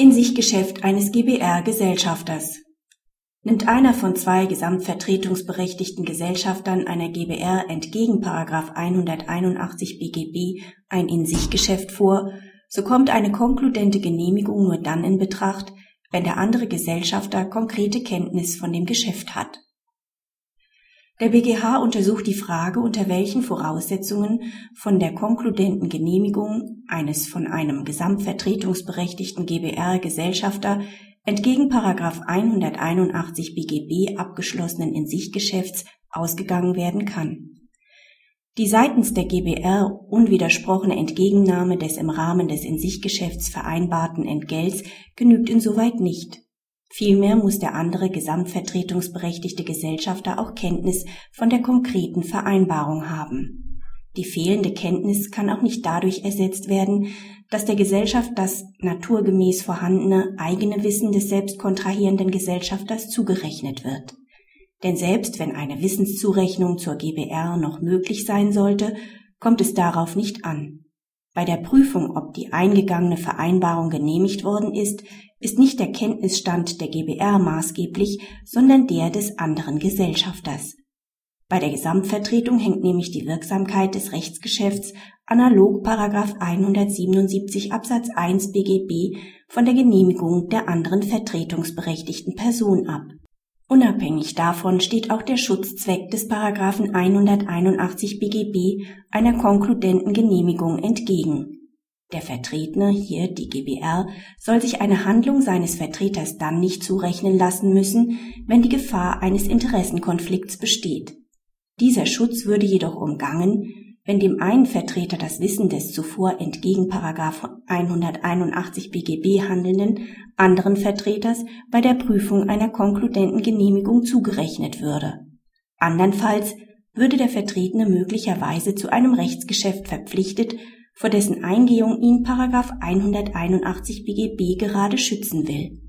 In-sich-Geschäft eines GbR-Gesellschafters Nimmt einer von zwei gesamtvertretungsberechtigten Gesellschaftern einer GbR entgegen § 181 BGB ein In-sich-Geschäft vor, so kommt eine konkludente Genehmigung nur dann in Betracht, wenn der andere Gesellschafter konkrete Kenntnis von dem Geschäft hat der BGH untersucht die Frage, unter welchen Voraussetzungen von der konkludenten Genehmigung eines von einem gesamtvertretungsberechtigten GbR-Gesellschafter entgegen § 181 BGB abgeschlossenen In-sich-Geschäfts ausgegangen werden kann. Die seitens der GbR unwidersprochene Entgegennahme des im Rahmen des In-sich-Geschäfts vereinbarten Entgelts genügt insoweit nicht Vielmehr muss der andere gesamtvertretungsberechtigte Gesellschafter auch Kenntnis von der konkreten Vereinbarung haben. Die fehlende Kenntnis kann auch nicht dadurch ersetzt werden, dass der Gesellschaft das naturgemäß vorhandene eigene Wissen des selbst kontrahierenden Gesellschafters zugerechnet wird. Denn selbst wenn eine Wissenszurechnung zur GBR noch möglich sein sollte, kommt es darauf nicht an. Bei der Prüfung, ob die eingegangene Vereinbarung genehmigt worden ist, ist nicht der Kenntnisstand der GbR maßgeblich, sondern der des anderen Gesellschafters. Bei der Gesamtvertretung hängt nämlich die Wirksamkeit des Rechtsgeschäfts analog 177 Absatz 1 BGB von der Genehmigung der anderen vertretungsberechtigten Person ab. Unabhängig davon steht auch der Schutzzweck des 181 BGB einer konkludenten Genehmigung entgegen der Vertretene, hier die GbR, soll sich eine Handlung seines Vertreters dann nicht zurechnen lassen müssen, wenn die Gefahr eines Interessenkonflikts besteht. Dieser Schutz würde jedoch umgangen, wenn dem einen Vertreter das Wissen des zuvor entgegen 181 BGB handelnden anderen Vertreters bei der Prüfung einer konkludenten Genehmigung zugerechnet würde. Andernfalls würde der Vertretene möglicherweise zu einem Rechtsgeschäft verpflichtet, vor dessen Eingehung ihn § 181 BGB gerade schützen will